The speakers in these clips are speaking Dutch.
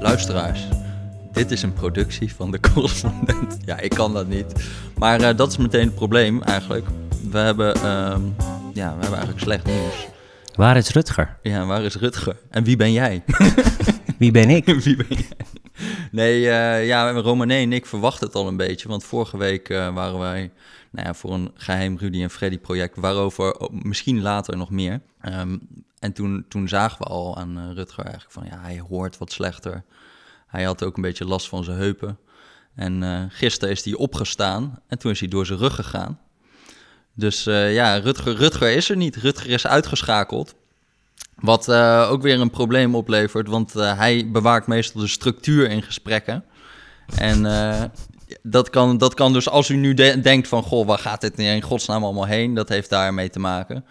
Luisteraars, dit is een productie van de correspondent. Ja, ik kan dat niet. Maar eh, dat is meteen het probleem eigenlijk. We hebben, ehm, ja, we hebben eigenlijk slecht nieuws. Waar is Rutger? Ja, waar is Rutger? En wie ben jij? Wie ben ik? wie ben jij? Nee, eh, ja, Romane en ik verwachten het al een beetje. Want vorige week eh, waren wij nou ja, voor een geheim Rudy en Freddy project... waarover oh, misschien later nog meer. Ehm, en toen, toen zagen we al aan uh, Rutger eigenlijk van... ja, hij hoort wat slechter. Hij had ook een beetje last van zijn heupen. En uh, gisteren is hij opgestaan en toen is hij door zijn rug gegaan. Dus uh, ja, Rutger, Rutger is er niet. Rutger is uitgeschakeld. Wat ook weer een probleem oplevert, want hij bewaakt meestal de structuur in gesprekken. En dat, kan, dat kan dus als u nu de denkt van... goh, waar gaat dit in godsnaam allemaal heen? Dat heeft daarmee te maken.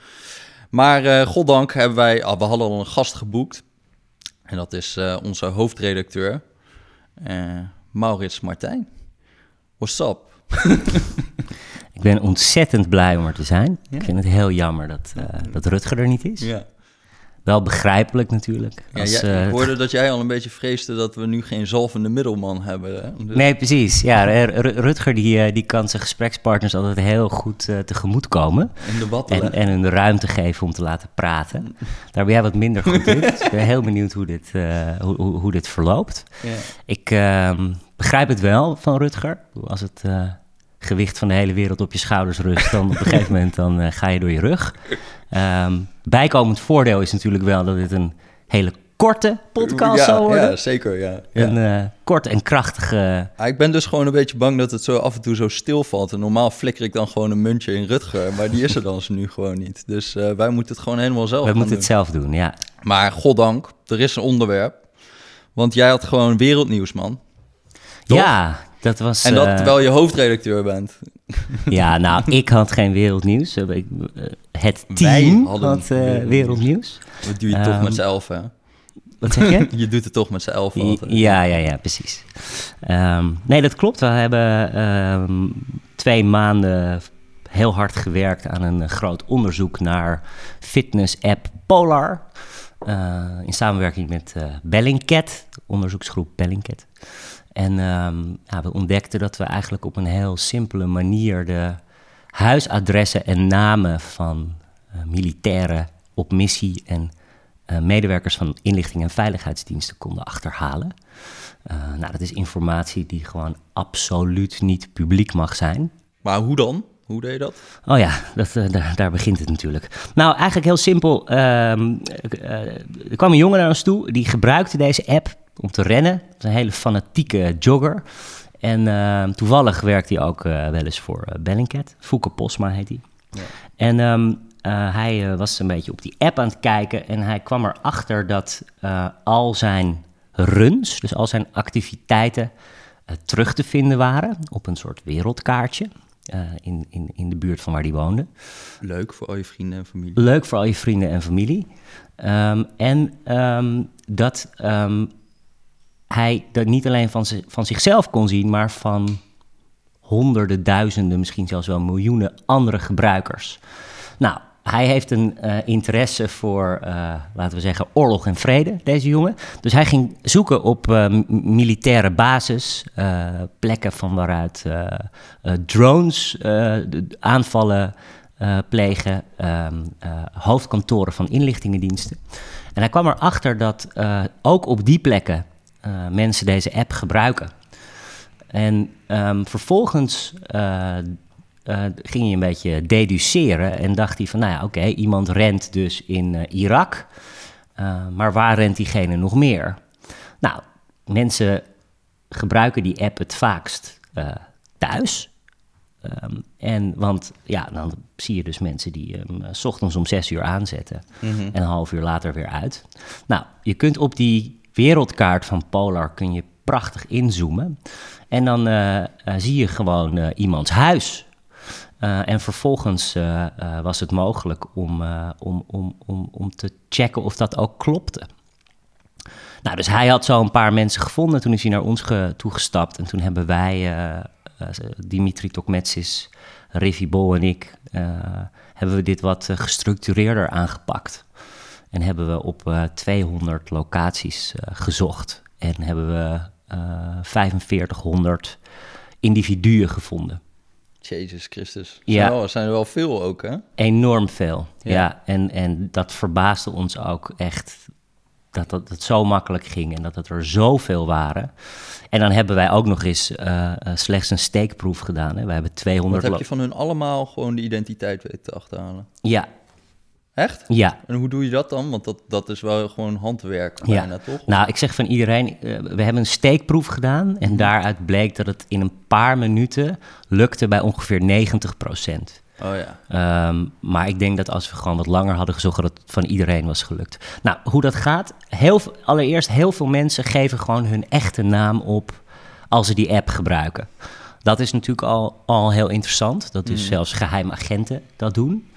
Maar goddank hebben wij... Ah, we hadden al een gast geboekt. En dat is uh, onze hoofdredacteur, uh, Maurits Martijn. What's up? ik ben ontzettend blij om er te zijn. Ja. Ik vind het heel jammer dat, uh, dat Rutger er niet is. Ja. Wel begrijpelijk natuurlijk. Als, ja, ik hoorde dat jij al een beetje vreesde dat we nu geen zalvende middelman hebben. Hè? Dus... Nee, precies. Ja, Rutger die, die kan zijn gesprekspartners altijd heel goed uh, tegemoet komen. En, de en, en hun ruimte geven om te laten praten. Daar ben jij wat minder goed in. dus ik ben heel benieuwd hoe dit, uh, hoe, hoe, hoe, dit verloopt. Ja. Ik uh, begrijp het wel van Rutger. Als het gewicht van de hele wereld op je schouders rust, dan op een gegeven moment dan, uh, ga je door je rug. Um, bijkomend voordeel is natuurlijk wel dat dit een hele korte podcast ja, zal worden. Ja, zeker, ja. Een uh, kort en krachtige... Ja, ik ben dus gewoon een beetje bang dat het zo af en toe zo stilvalt. En normaal flikker ik dan gewoon een muntje in Rutger, maar die is er dan nu gewoon niet. Dus uh, wij moeten het gewoon helemaal zelf Wij moeten doen. het zelf doen, ja. Maar goddank, er is een onderwerp. Want jij had gewoon wereldnieuws, man. Toch? Ja, dat was... En dat uh, terwijl je hoofdredacteur bent. Ja, nou, ik had geen wereldnieuws. Het team Wij had uh, wereldnieuws. Dat doe je um, toch met z'n elf, hè? Wat zeg je? je doet het toch met z'n elf altijd. Ja, ja, ja, precies. Um, nee, dat klopt. We hebben um, twee maanden heel hard gewerkt aan een groot onderzoek naar fitness-app Polar. Uh, in samenwerking met uh, Bellingcat, onderzoeksgroep Bellingcat. En um, ja, we ontdekten dat we eigenlijk op een heel simpele manier de huisadressen en namen van uh, militairen op missie en uh, medewerkers van inlichting en veiligheidsdiensten konden achterhalen. Uh, nou, dat is informatie die gewoon absoluut niet publiek mag zijn. Maar hoe dan? Hoe deed je dat? Oh ja, dat, uh, daar, daar, begint het natuurlijk. Nou, eigenlijk heel simpel. Um, er kwam een jongen naar ons toe, die gebruikte deze app om te rennen. Dat is een hele fanatieke jogger. En uh, toevallig werkt hij ook uh, wel eens voor uh, Bellingcat. Fouke Posma heet hij. Ja. En um, hij was een beetje op die app aan het kijken. En hij kwam erachter dat al zijn runs, dus al zijn activiteiten, terug te vinden waren op een soort wereldkaartje. in, in, in de buurt van waar hij woonde. Leuk voor al je vrienden en familie. Leuk voor al je vrienden en familie. Um, en um, dat um, hij dat niet alleen van, van zichzelf kon zien, maar van honderden, duizenden, misschien zelfs wel miljoenen andere gebruikers. Nou, hij heeft een uh, interesse voor, uh, laten we zeggen, oorlog en vrede, deze jongen. Dus hij ging zoeken op uh, militaire basis, plekken van waaruit drones aanvallen plegen, hoofdkantoren van inlichtingendiensten. En hij kwam erachter dat ook op die plekken uh, mensen deze app gebruiken. En um, vervolgens uh, uh, ging hij een beetje deduceren en dacht hij van, nou ja, oké, okay, iemand rent dus in Irak, maar waar rent diegene nog meer? Nou, mensen gebruiken die app het vaakst thuis. Um, en want ja, dan zie je dus mensen die hem s ochtends om zes uur aanzetten mm -hmm. en een half uur later weer uit. Nou, je kunt op die wereldkaart van Polar kun je prachtig inzoomen. En dan uh, uh, zie je gewoon uh, iemands huis. en vervolgens was het mogelijk om, om, om, om, om te checken of dat ook klopte. Nou, dus hij had zo een paar mensen gevonden. Toen is hij naar ons toegestapt. En toen hebben wij, Dimitri Tokmetsis, Rivi Bol en ik, hebben we dit wat gestructureerder aangepakt. En hebben we op uh, 200 locaties uh, gezocht En hebben we uh, 4500 individuen gevonden. Jezus Christus. Ja. Wel, zijn er wel veel ook, hè? Enorm veel, ja. Ja. En, en dat verbaasde ons ook echt dat, dat het zo makkelijk ging en dat het er zoveel waren. En dan hebben wij ook nog eens eh, eh, slechts een steekproef gedaan. Hè. We hebben 200... Wat heb je van hun allemaal gewoon de identiteit weten te achterhalen? Ja, Echt? ja. En hoe doe je dat dan? Want dat, dat is wel gewoon handwerk Ja. bijna, toch? Nou, ik zeg van iedereen, eh, we hebben een steekproef gedaan en daaruit bleek dat het in een paar minuten lukte bij ongeveer 90 procent. Oh ja. Ehm, maar ik denk dat als we gewoon wat langer hadden gezocht, dat het van iedereen was gelukt. Nou, hoe dat gaat? Heel, allereerst, heel veel mensen geven gewoon hun echte naam op als ze die app gebruiken. Dat is natuurlijk al, al heel interessant. Dat dus zelfs geheime agenten dat doen.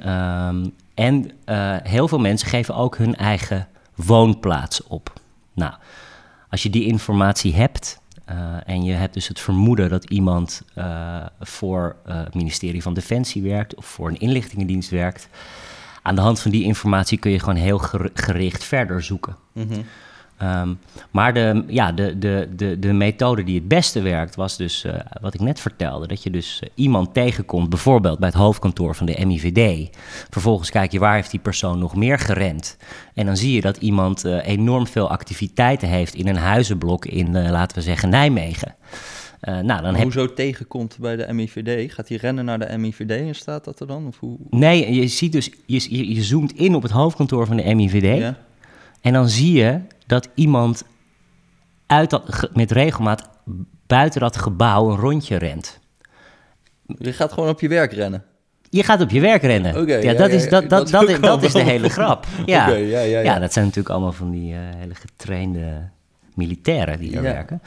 Ehm, en eh, heel veel mensen geven ook hun eigen woonplaats op. Nou, als je die informatie hebt eh, en je hebt dus het vermoeden dat iemand eh, voor het ministerie van Defensie werkt of voor een inlichtingendienst werkt, aan de hand van die informatie kun je gewoon heel ger- gericht verder zoeken. Ehm, maar de, ja, de, de, de, de methode die het beste werkt was dus eh, wat ik net vertelde. Dat je dus eh, iemand tegenkomt, bijvoorbeeld bij het hoofdkantoor van de MIVD. Vervolgens kijk je waar heeft die persoon nog meer gerend. En dan zie je dat iemand eh, enorm veel activiteiten heeft in een huizenblok in, laten we zeggen, Nijmegen. Eh, nou, dan heb Hoezo tegenkomt bij de MIVD? Gaat hij rennen naar de MIVD en staat dat er dan? Of hoe? Nee, je ziet dus, je, je, je zoomt in op het hoofdkantoor van de MIVD. Ja? En dan zie je dat iemand uit dat, met regelmaat buiten dat gebouw een rondje rent. Je gaat gewoon op je werk rennen. Je gaat op je werk rennen. Ja, ja, dat, ja, is, dat, ja, dat, dat is, dat is de hele grap. Ja. Oké, ja, ja, ja. dat zijn natuurlijk allemaal van die eh, hele getrainde militairen die er Ja. werken.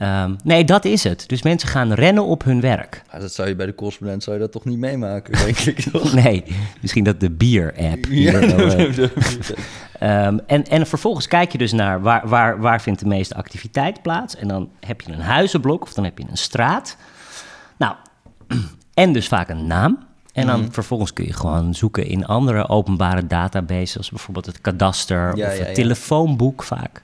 Ehm, nee, dat is het. Dus mensen gaan rennen op hun werk. Ja, dat zou je bij de correspondent zou je dat toch niet meemaken, denk ik toch? Nee, misschien dat de bier-app. Ja, eh, Ehm, en, en vervolgens kijk je dus naar waar, waar, waar vindt de meeste activiteit plaats. En dan heb je een huizenblok of dan heb je een straat. Nou, en dus vaak een naam. En dan Mhm. vervolgens kun je gewoon zoeken in andere openbare databases, zoals bijvoorbeeld het kadaster Ja, of het telefoonboek vaak.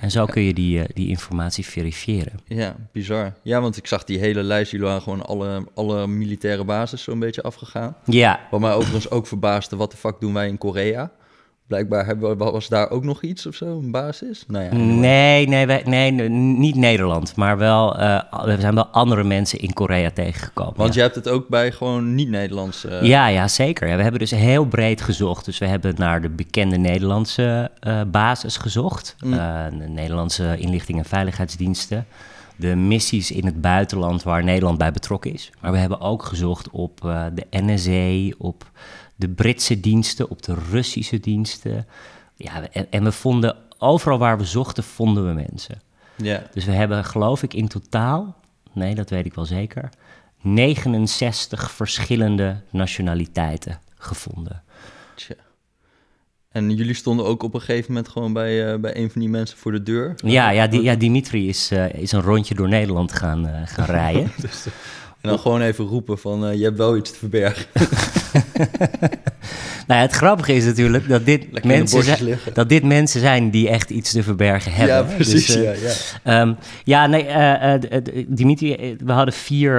En zo kun je die, eh, die informatie verifiëren. ja, bizar. Ja, want ik zag die hele lijst, jullie waren gewoon alle, alle militaire bases zo'n beetje afgegaan. Ja, Wat mij overigens ook verbaasde, wat de fuck doen wij in Korea? Blijkbaar hebben, we- was daar ook nog iets of zo, een basis? Nou ja, nee, nee, wij, nee, niet Nederland, maar wel, eh, er zijn wel andere mensen in Korea tegengekomen. Want ja. je hebt het ook bij gewoon niet-Nederlandse... eh, Ja, ja, zeker. Ja, we hebben dus heel breed gezocht. Dus we hebben naar de bekende Nederlandse eh, basis gezocht. Mm. De Nederlandse inlichting- en veiligheidsdiensten. De missies in het buitenland waar Nederland bij betrokken is. Maar we hebben ook gezocht op de NSA, op de Britse diensten, op de Russische diensten. Ja, en, en we vonden, overal waar we zochten, vonden we mensen. ja. Dus we hebben, geloof ik, in totaal, nee, dat weet ik wel zeker, 69 verschillende nationaliteiten gevonden. Tja. En jullie stonden ook op een gegeven moment gewoon bij, eh, bij een van die mensen voor de deur? Ja, ja, die, ja Dimitri is, eh, is een rondje door Nederland gaan, eh, gaan rijden. En dan gewoon even roepen van, je hebt wel iets te verbergen. nou, het grappige is natuurlijk dat dit, mensen zijn, dat dit mensen zijn die echt iets te verbergen hebben. ja, hè. precies. Dus, eh, ja, ja. Ehm, ja, nee, eh, eh, Dimitri, we hadden vier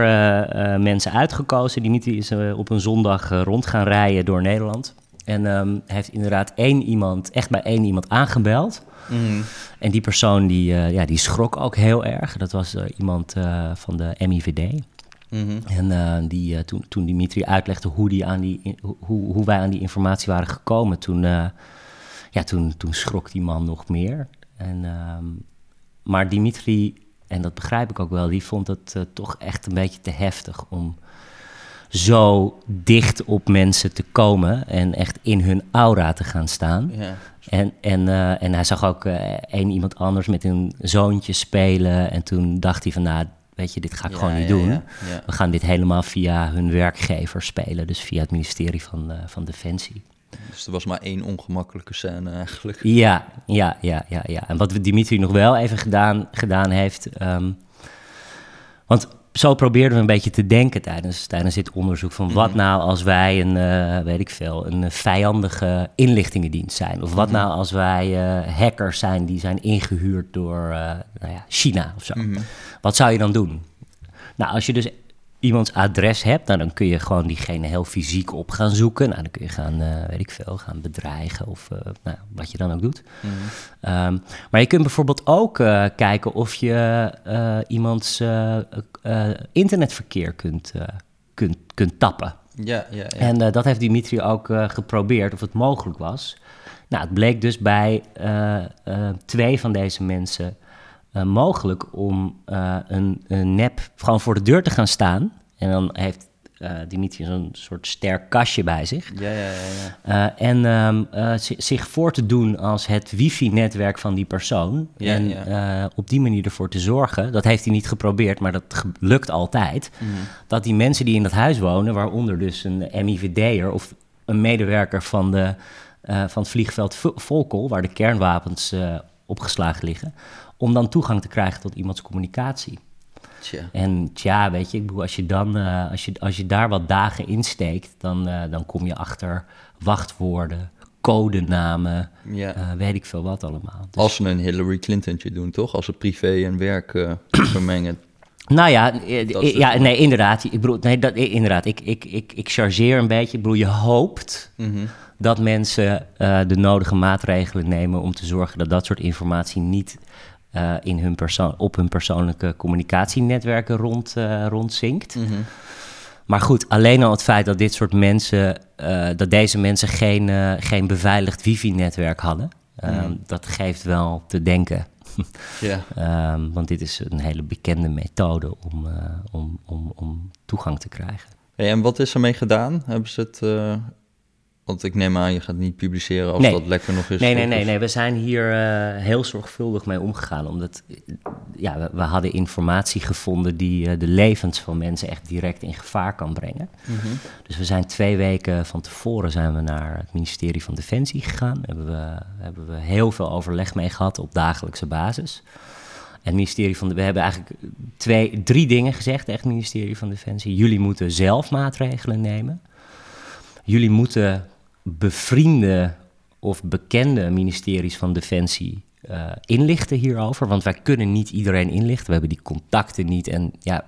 mensen uitgekozen. Dimitri is op een zondag rond gaan rijden door Nederland. En ehm, heeft inderdaad één iemand, echt bij één iemand aangebeld. Mhm. En die persoon die, ja, die schrok ook heel erg. Dat was iemand van de MIVD. Mhm. En eh, die, eh, toen, toen Dimitri uitlegde hoe, die aan die, hoe, hoe wij aan die informatie waren gekomen, toen, eh, ja, toen, toen schrok die man nog meer. En, ehm, maar Dimitri, en dat begrijp ik ook wel, die vond het toch echt een beetje te heftig om zo dicht op mensen te komen en echt in hun aura te gaan staan. ja. En, en, en hij zag ook één iemand anders met een zoontje spelen. En toen dacht hij van, nou, weet je, dit ga ik Ja, gewoon niet ja, doen. ja. We gaan dit helemaal via hun werkgever spelen. Dus via het ministerie van, eh, van Defensie. Dus er was maar één ongemakkelijke scène eigenlijk. Ja, ja, ja, ja, ja. En wat Dimitri nog wel even gedaan, gedaan heeft... ehm, want zo probeerden we een beetje te denken tijdens, tijdens dit onderzoek. Van wat Mhm. nou als wij een, eh, weet ik veel, een vijandige inlichtingendienst zijn? Of wat Mhm. nou als wij eh, hackers zijn die zijn ingehuurd door eh, nou ja, China of zo? Mhm. Wat zou je dan doen? Nou, als je dus iemands adres hebt, nou, dan kun je gewoon diegene heel fysiek op gaan zoeken. Nou, dan kun je gaan, eh, weet ik veel, gaan bedreigen of eh, nou, wat je dan ook doet. Mhm. Ehm, maar je kunt bijvoorbeeld ook eh, kijken of je iemands internetverkeer kunt, kunt, kunt tappen. Ja, ja, ja. En dat heeft Dimitri ook geprobeerd of het mogelijk was. Nou, het bleek dus bij twee van deze mensen eh, mogelijk om eh, een, een nep gewoon voor de deur te gaan staan. En dan heeft eh, Dimitri zo'n soort sterk kastje bij zich. ja, ja, ja, ja. En ehm, eh, zi- zich voor te doen als het wifi-netwerk van die persoon. En op die manier ervoor te zorgen, dat heeft hij niet geprobeerd, maar dat lukt altijd. Mhm. Dat die mensen die in dat huis wonen, waaronder dus een MIVD'er of een medewerker van, de, van het vliegveld Vo- Volkel, waar de kernwapens opgeslagen liggen, om dan toegang te krijgen tot iemands communicatie. Tja. En tja, weet je, ik bedoel, als je, dan, eh, als je, als je daar wat dagen insteekt, dan, eh, dan kom je achter wachtwoorden, codenamen, Ja. eh, weet ik veel wat allemaal. Dus- Als ze een Hillary Clintontje doen, toch? Als ze privé en werk vermengen. Nou ja, is ja nee, inderdaad. Ik bedoel, nee, dat, inderdaad. Ik, ik, ik, ik chargeer een beetje. Ik bedoel, je hoopt Mhm. dat mensen de nodige maatregelen nemen om te zorgen dat dat soort informatie niet eh, in hun persoon, op hun persoonlijke communicatienetwerken rond, eh, rondzinkt. Mhm. Maar goed, alleen al het feit dat dit soort mensen, eh, dat deze mensen geen, geen beveiligd wifi-netwerk hadden, Mhm. dat geeft wel te denken. Ehm, want dit is een hele bekende methode om, om, om, om toegang te krijgen. Hey, en wat is ermee gedaan? Hebben ze het... want ik neem aan, je gaat het niet publiceren als Nee. dat lekker nog is. Nee, nee, nee, nee. We zijn hier eh, heel zorgvuldig mee omgegaan. Omdat ja, we, we hadden informatie gevonden die eh, de levens van mensen echt direct in gevaar kan brengen. Mhm. Dus we zijn twee weken van tevoren zijn we naar het ministerie van Defensie gegaan. Hebben we, hebben we heel veel overleg mee gehad op dagelijkse basis. En het ministerie van de, we hebben eigenlijk twee, drie dingen gezegd het ministerie van Defensie. Jullie moeten zelf maatregelen nemen. Jullie moeten bevriende of bekende ministeries van Defensie eh, inlichten hierover. Want wij kunnen niet iedereen inlichten. We hebben die contacten niet. En ja,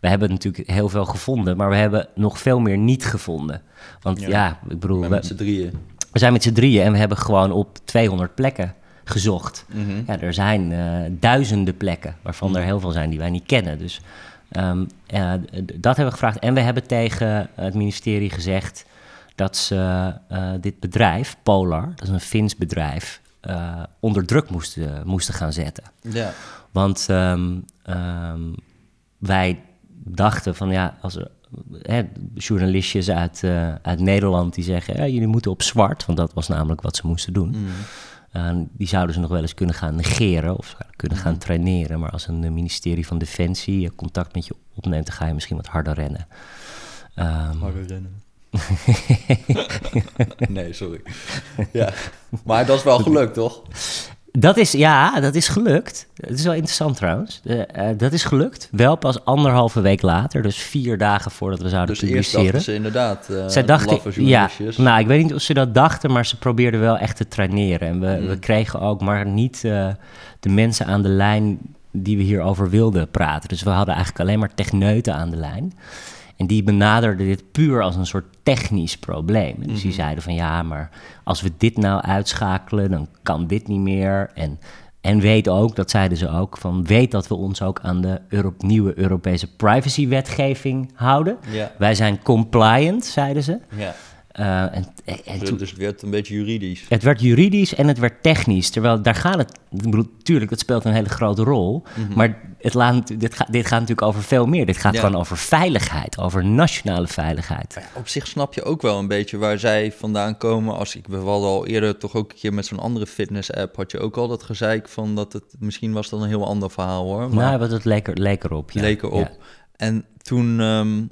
we hebben natuurlijk heel veel gevonden, maar we hebben nog veel meer niet gevonden. Want Ja. ja, ik bedoel, we, met z'n drieën. we zijn met z'n drieën en we hebben gewoon op 200 plekken gezocht. Mhm. Ja, er zijn eh, duizenden plekken, waarvan er heel veel zijn die wij niet kennen. Dus ja, d- dat hebben we gevraagd. En we hebben tegen het ministerie gezegd dat ze eh, dit bedrijf, Polar, dat is een Fins bedrijf, eh, onder druk moesten, moesten gaan zetten. Ja. Want ehm, ehm, wij dachten van ja, als er hè, journalistjes uit, eh, uit Nederland die zeggen, ja, jullie moeten op zwart, want dat was namelijk wat ze moesten doen. Mhm. Eh, die zouden ze nog wel eens kunnen gaan negeren of kunnen gaan traineren. Maar als een eh, ministerie van Defensie eh, contact met je opneemt, dan ga je misschien wat harder rennen. Ehm, Harder rennen. nee, sorry. Ja. Maar dat is wel gelukt, toch? Dat is, ja, dat is gelukt. Het is wel interessant trouwens. Eh, dat is gelukt. Wel pas anderhalve week later, dus vier dagen voordat we zouden Dus eerst publiceren. dachten ze inderdaad... eh, Zij dachten, ja, nou, ik weet niet of ze dat dachten, maar ze probeerden wel echt te traineren. En we, Mm. we kregen ook maar niet eh, de mensen aan de lijn die we hierover wilden praten. Dus we hadden eigenlijk alleen maar techneuten aan de lijn. En die benaderden dit puur als een soort technisch probleem. Dus Mhm. die zeiden van ja, maar als we dit nou uitschakelen, dan kan dit niet meer. En, en weet ook, dat zeiden ze ook, van weet dat we ons ook aan de Euro- nieuwe Europese privacywetgeving houden. Ja. Wij zijn compliant, zeiden ze. ja. Eh, en, en, en toen- Dus het werd een beetje juridisch. het werd juridisch en het werd technisch. Terwijl daar gaat het. Ik bedoel, tuurlijk, dat speelt een hele grote rol. Maar het laat, dit, gaat, dit gaat natuurlijk over veel meer. Dit gaat Ja. gewoon over veiligheid, over nationale veiligheid. Op zich snap je ook wel een beetje waar zij vandaan komen. Als ik, we hadden al eerder toch ook een keer met zo'n andere fitness-app... had je ook al dat gezeik van dat het... Misschien was dat een heel ander verhaal, hoor. Maar nou, wat het leek, er, leek erop. Ja. leek erop. Ja. En toen ehm,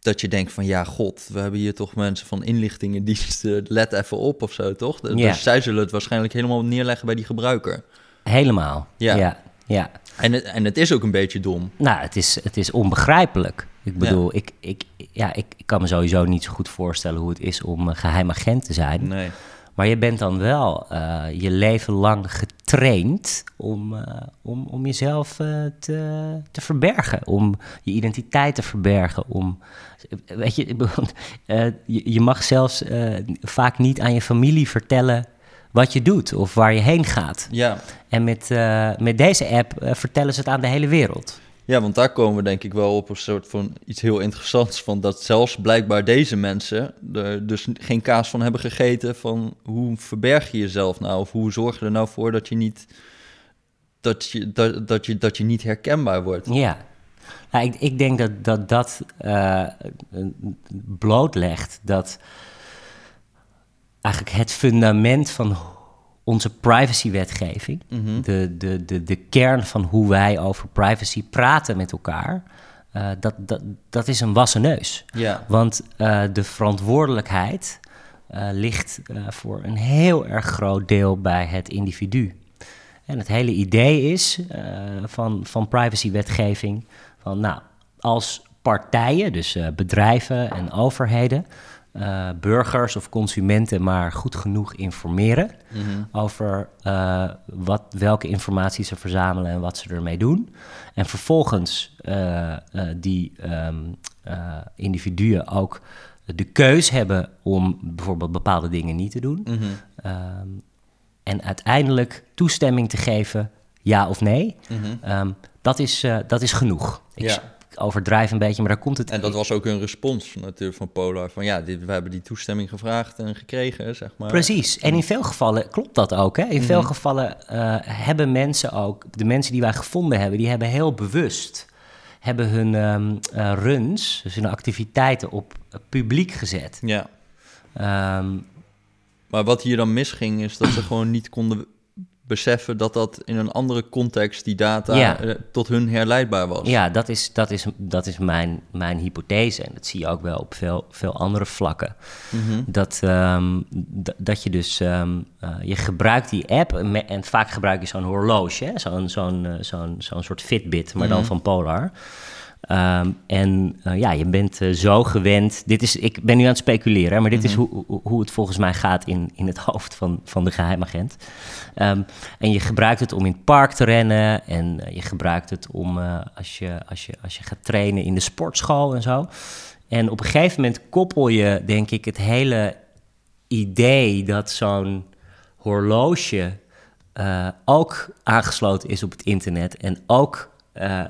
dat je denkt van... ja, god, we hebben hier toch mensen van inlichtingendiensten... let even op of zo, toch? Dus Ja. zij zullen het waarschijnlijk helemaal neerleggen bij die gebruiker. Helemaal. Ja. Ja. En het, en het is ook een beetje dom. Nou, het is, het is onbegrijpelijk. Ik bedoel, ik, ik, ja, ik, ik kan me sowieso niet zo goed voorstellen hoe het is om een geheim agent te zijn. Nee. Maar je bent dan wel uh, je leven lang getraind om, uh, om, om jezelf uh, te, te verbergen, om je identiteit te verbergen. Om, weet je, je, je, mag zelfs vaak niet aan je familie vertellen wat je doet of waar je heen gaat. Ja. En met, met deze app vertellen ze het aan de hele wereld. Ja, want daar komen we denk ik wel op een soort van iets heel interessants van dat zelfs blijkbaar deze mensen er dus geen kaas van hebben gegeten van hoe verberg je jezelf nou of hoe zorg je er nou voor dat je niet dat je, dat, dat je, dat je niet herkenbaar wordt. Ja, nou, ik, ik denk dat dat, dat uh, blootlegt dat eigenlijk het fundament van onze privacywetgeving, mm de, de, de, de kern van hoe wij over privacy praten met elkaar, uh, dat, dat, dat is een wassen neus. Ja. Want uh, de verantwoordelijkheid uh, ligt voor een heel erg groot deel bij het individu. En het hele idee is van, van privacywetgeving, van nou, als partijen, dus bedrijven en overheden, uh, burgers of consumenten maar goed genoeg informeren Mhm. over uh, wat, welke informatie ze verzamelen en wat ze ermee doen. En vervolgens uh, die um, individuen ook de keus hebben om bijvoorbeeld bepaalde dingen niet te doen. Mhm. Um, en uiteindelijk toestemming te geven, ja of nee, Mhm. um, dat, is, dat is genoeg. Ik Ja. Overdrijf een beetje, maar daar komt het... En dat was ook een respons natuurlijk van Polar. Van ja, dit, we hebben die toestemming gevraagd en gekregen, zeg maar. Precies. En in veel gevallen klopt dat ook. Hè? In veel gevallen uh, hebben mensen ook, de mensen die wij gevonden hebben, die hebben heel bewust hebben hun um, uh, runs, dus hun activiteiten op publiek gezet. Ja. Um, maar wat hier dan misging, is dat ze gewoon niet konden beseffen dat dat in een andere context die data Ja. uh, tot hun herleidbaar was. Ja, dat is, dat is, dat is mijn, mijn hypothese. En dat zie je ook wel op veel, veel andere vlakken. Mhm. Dat, um, dat je dus, um, uh, je gebruikt die app en, en vaak gebruik je zo'n horloge, zo'n zo'n uh, zo'n zo'n soort Fitbit, maar dan Mhm. van Polar. Um, en uh, ja, je bent uh, zo gewend. Dit is, ik ben nu aan het speculeren, hè, maar dit Mhm. is hoe, hoe, hoe het volgens mij gaat in, in het hoofd van, van de geheimagent. Um, en je gebruikt het om in het park te rennen. En uh, je gebruikt het om uh, als, je, als, je, als je gaat trainen in de sportschool en zo. En op een gegeven moment koppel je, denk ik, het hele idee dat zo'n horloge ook aangesloten is op het internet en ook uh,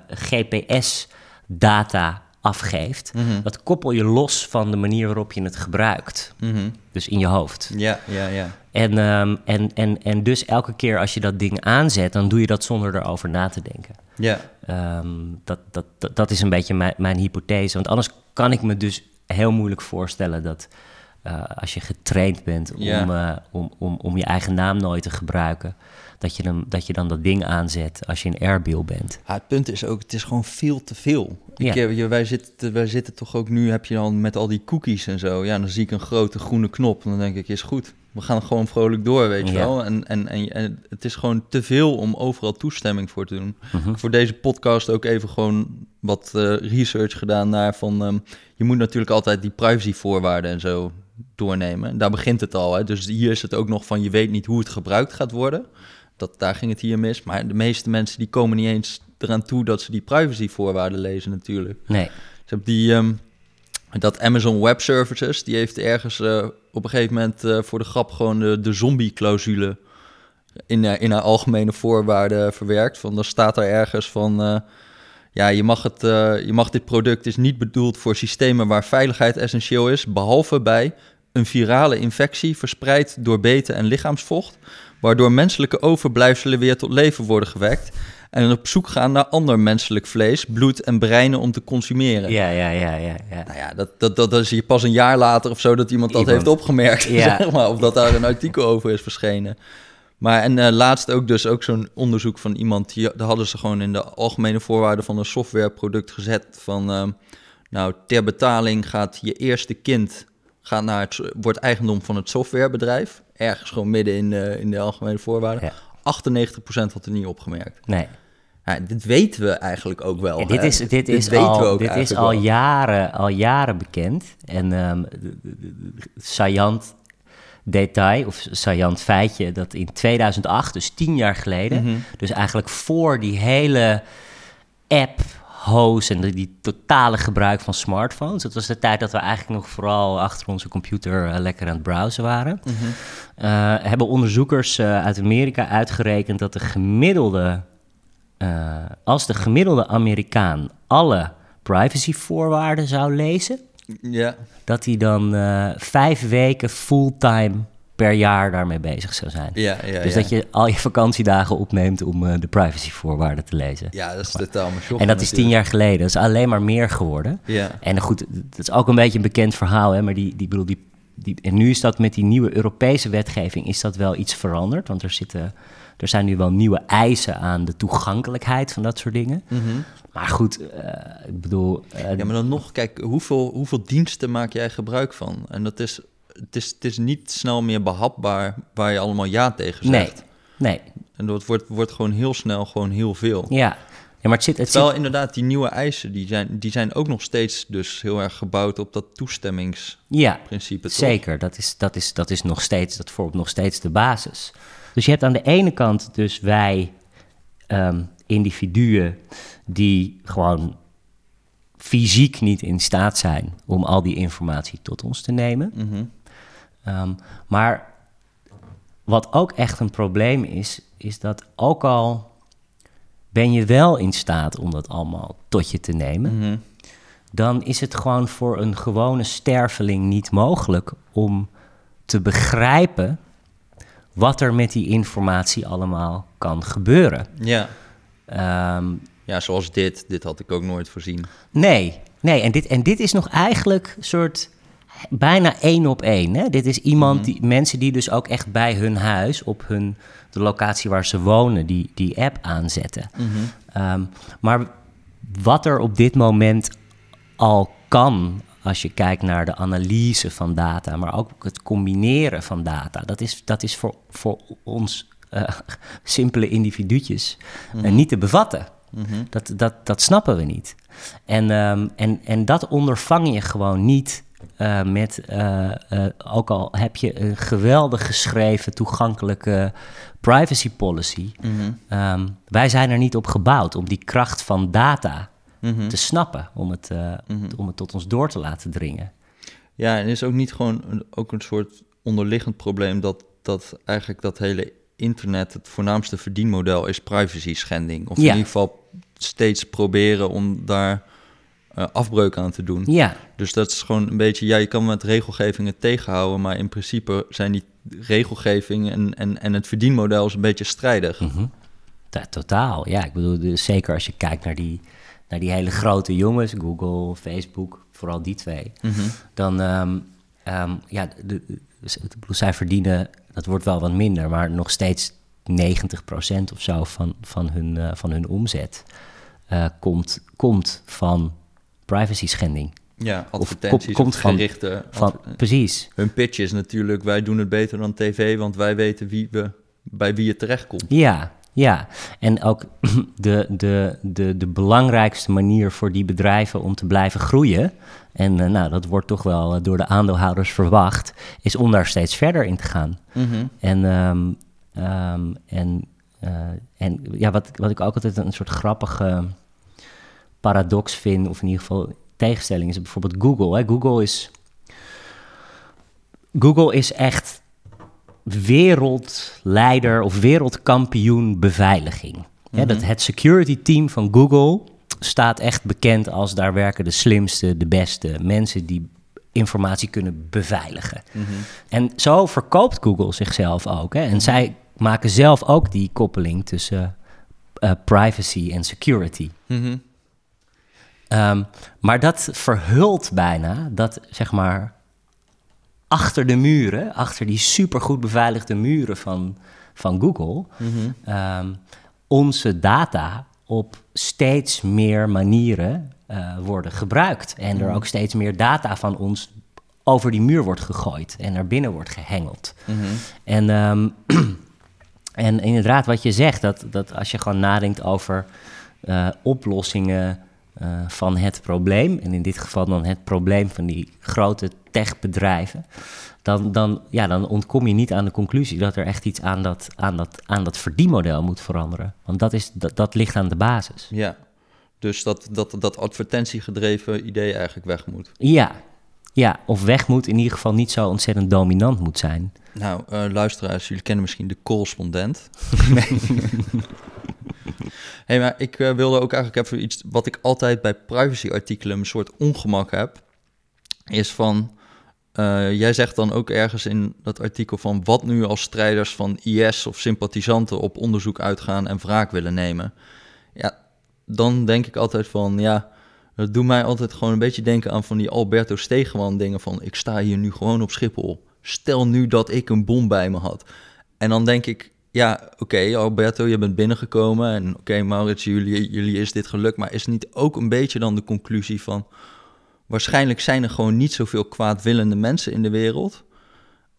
GPS-data afgeeft. Mhm. Dat koppel je los van de manier waarop je het gebruikt. Mhm. Dus in je hoofd. Ja, ja, ja. En, um, en, en, en dus elke keer als je dat ding aanzet, dan doe je dat zonder erover na te denken. Ja. Um, dat, dat, dat, dat is een beetje mijn, mijn hypothese. Want anders kan ik me dus heel moeilijk voorstellen dat uh, als je getraind bent om, Ja. uh, om, om, om je eigen naam nooit te gebruiken, dat je, dan, dat je dan dat ding aanzet als je in Erbil bent. Ja, het punt is ook, het is gewoon veel te veel. Ja. Ik, uh, wij, zitten, wij zitten toch ook nu, heb je dan met al die cookies en zo. Ja, dan zie ik een grote groene knop en dan denk ik, is goed. We gaan gewoon vrolijk door, weet je Ja. wel. En, en, en, en het is gewoon te veel om overal toestemming voor te doen. Mhm. Voor deze podcast ook even gewoon wat eh, research gedaan naar van... ehm, je moet natuurlijk altijd die privacyvoorwaarden en zo doornemen. Daar begint het al, hè. Dus hier is het ook nog van, je weet niet hoe het gebruikt gaat worden. Dat, daar ging het hier mis. Maar de meeste mensen die komen niet eens eraan toe dat ze die privacyvoorwaarden lezen natuurlijk. Nee. Ze hebben die, ehm, dat Amazon Web Services, die heeft ergens eh, op een gegeven moment eh, voor de grap gewoon de, de zombie-clausule in, eh, in haar algemene voorwaarden verwerkt. Van, dan staat er ergens van, ja, je mag, het, je mag dit product is niet bedoeld voor systemen waar veiligheid essentieel is, behalve bij een virale infectie verspreid door beten en lichaamsvocht, waardoor menselijke overblijfselen weer tot leven worden gewekt en op zoek gaan naar ander menselijk vlees, bloed en breinen om te consumeren. Ja, ja, ja, ja. ja. Nou ja, dat, dat, dat, is hier pas een jaar later of zo dat iemand dat Iemand. heeft opgemerkt, Ja. zeg maar, of dat daar een artikel over is verschenen. Maar en eh, laatst ook dus ook zo'n onderzoek van iemand, die, daar hadden ze gewoon in de algemene voorwaarden van een softwareproduct gezet van, ehm, nou, ter betaling gaat je eerste kind gaat naar het, wordt eigendom van het softwarebedrijf, ergens gewoon midden in, de in de algemene voorwaarden. Ja. 98% had er niet opgemerkt. Nee. Ja, dit weten we eigenlijk ook wel. Ja, dit is, dit is, weten al, we ook dit is al, wel. jaren, al jaren bekend. En de- saillant detail, of saillant feitje, dat in 2008, dus tien jaar geleden, Mhm. dus eigenlijk voor die hele app hoos en die, totale gebruik van smartphones. Dat was de tijd dat we eigenlijk nog vooral achter onze computer eh, lekker aan het browsen waren. Mhm. Eh, hebben onderzoekers eh, uit Amerika uitgerekend dat de gemiddelde, als de gemiddelde Amerikaan alle privacyvoorwaarden zou lezen, Ja, dat hij dan vijf weken fulltime per jaar daarmee bezig zou zijn. ja, ja. dus ja. dat je al je vakantiedagen opneemt om eh, de privacyvoorwaarden te lezen. Ja, dat is totaal maar en dat is tien jaar geleden. Dat is alleen maar meer geworden. Ja. En goed, dat is ook een beetje een bekend verhaal, hè, maar die, die, bedoel, die, die, en nu is dat met die nieuwe Europese wetgeving is dat wel iets veranderd, want er, zitten, er zijn nu wel nieuwe eisen aan de toegankelijkheid van dat soort dingen. Mhm. Maar goed, eh, ik bedoel, eh, Ja, maar dan nog, kijk, hoeveel, hoeveel diensten maak jij gebruik van? En dat is, het is, het is niet snel meer behapbaar waar je allemaal ja tegen nee, zegt. nee, En dat wordt, wordt gewoon heel snel gewoon heel veel. ja. ja, maar het zit, het Terwijl zit, inderdaad die nieuwe eisen, die zijn, die zijn ook nog steeds dus heel erg gebouwd op dat toestemmingsprincipe. ja, toch? Zeker, dat is, dat, is, dat is nog steeds, dat vormt nog steeds de basis. Dus je hebt aan de ene kant dus wij ehm, individuen die gewoon fysiek niet in staat zijn om al die informatie tot ons te nemen. Mhm. Ehm, maar wat ook echt een probleem is, is dat ook al ben je wel in staat om dat allemaal tot je te nemen, Mhm. dan is het gewoon voor een gewone sterveling niet mogelijk om te begrijpen wat er met die informatie allemaal kan gebeuren. Ja. Ehm, ja, zoals dit. Dit had ik ook nooit voorzien. nee, nee en, dit, en dit is nog eigenlijk een soort bijna één op één. Hè? Dit is iemand, die, mensen die dus ook echt bij hun huis, op hun, de locatie waar ze wonen, die, die app aanzetten. Ehm, maar wat er op dit moment al kan, als je kijkt naar de analyse van data, maar ook het combineren van data, dat is, dat is voor, voor ons eh, simpele individuutjes eh, niet te bevatten. Dat, dat, dat snappen we niet. En, ehm, en, en dat ondervang je gewoon niet eh, met, eh, eh, ook al heb je een geweldig geschreven, toegankelijke privacy policy. Ehm, wij zijn er niet op gebouwd om die kracht van data te snappen, om het, eh, om het tot ons door te laten dringen. Ja, en is ook niet gewoon een, ook een soort onderliggend probleem dat, dat eigenlijk dat hele internet het voornaamste verdienmodel is privacy schending. Of in ieder geval steeds proberen om daar eh, afbreuk aan te doen. Ja, Dus dat is gewoon een beetje, ja, je kan met regelgevingen tegenhouden, maar in principe zijn die regelgeving en, en, en het verdienmodel is een beetje strijdig. Mhm. Ja, totaal. Ja, ik bedoel, dus zeker als je kijkt naar die, naar die hele grote jongens, Google, Facebook, vooral die twee, dan, ehm, ehm, ja, de, de- dus zij verdienen, dat wordt wel wat minder, maar nog steeds 90% of zo van, van, hun, eh, van hun omzet eh, komt, komt van privacy schending. Ja, Of advertenties, komt of van- gerichte... Van, adver- precies. hun pitch is natuurlijk, wij doen het beter dan tv, want wij weten wie we, bij wie je terechtkomt. Ja, ja. En ook de, de, de, de belangrijkste manier voor die bedrijven om te blijven groeien, en eh, nou, dat wordt toch wel eh, door de aandeelhouders verwacht, is om daar steeds verder in te gaan. En, ehm, ehm, en, eh, en ja, wat, wat ik ook altijd een soort grappige paradox vind, of in ieder geval tegenstelling, is bijvoorbeeld Google. Hè. Google is. Google is echt wereldleider of wereldkampioen beveiliging. Hè, dat het security team van Google staat echt bekend als daar werken de slimste, de beste mensen die informatie kunnen beveiligen. En zo verkoopt Google zichzelf ook. Hè? En zij maken zelf ook die koppeling tussen eh, privacy en security. Mhm. Ehm, maar dat verhult bijna dat, zeg maar, achter de muren, achter die supergoed beveiligde muren van, van Google, ehm, onze data op steeds meer manieren eh, worden gebruikt. En er ook steeds meer data van ons over die muur wordt gegooid en naar binnen wordt gehengeld. En, ehm, en inderdaad, wat je zegt, dat, dat als je gewoon nadenkt over uh, oplossingen uh, van het probleem, en in dit geval dan het probleem van die grote techbedrijven, dan, dan, ja, dan ontkom je niet aan de conclusie dat er echt iets aan dat, aan dat, aan dat verdienmodel moet veranderen. Want dat, is, dat, dat ligt aan de basis. Ja, dus dat, dat, dat advertentiegedreven idee eigenlijk weg moet. Ja, ja, of weg moet, in ieder geval niet zo ontzettend dominant moet zijn. Nou, uh, luisteraars, jullie kennen misschien de correspondent. hey, maar ik uh, wilde ook eigenlijk even iets wat ik altijd bij privacyartikelen een soort ongemak heb. Is van, uh, jij zegt dan ook ergens in dat artikel van wat nu als strijders van IS of sympathisanten op onderzoek uitgaan en wraak willen nemen. Ja, dan denk ik altijd van, ja, dat doet mij altijd gewoon een beetje denken aan van die Alberto Stegeman dingen van ik sta hier nu gewoon op Schiphol. Stel nu dat ik een bom bij me had. En dan denk ik, ja, oké, Alberto, je bent binnengekomen en oké, Maurits, jullie, jullie is dit gelukt. Maar is niet ook een beetje dan de conclusie van, waarschijnlijk zijn er gewoon niet zoveel kwaadwillende mensen in de wereld.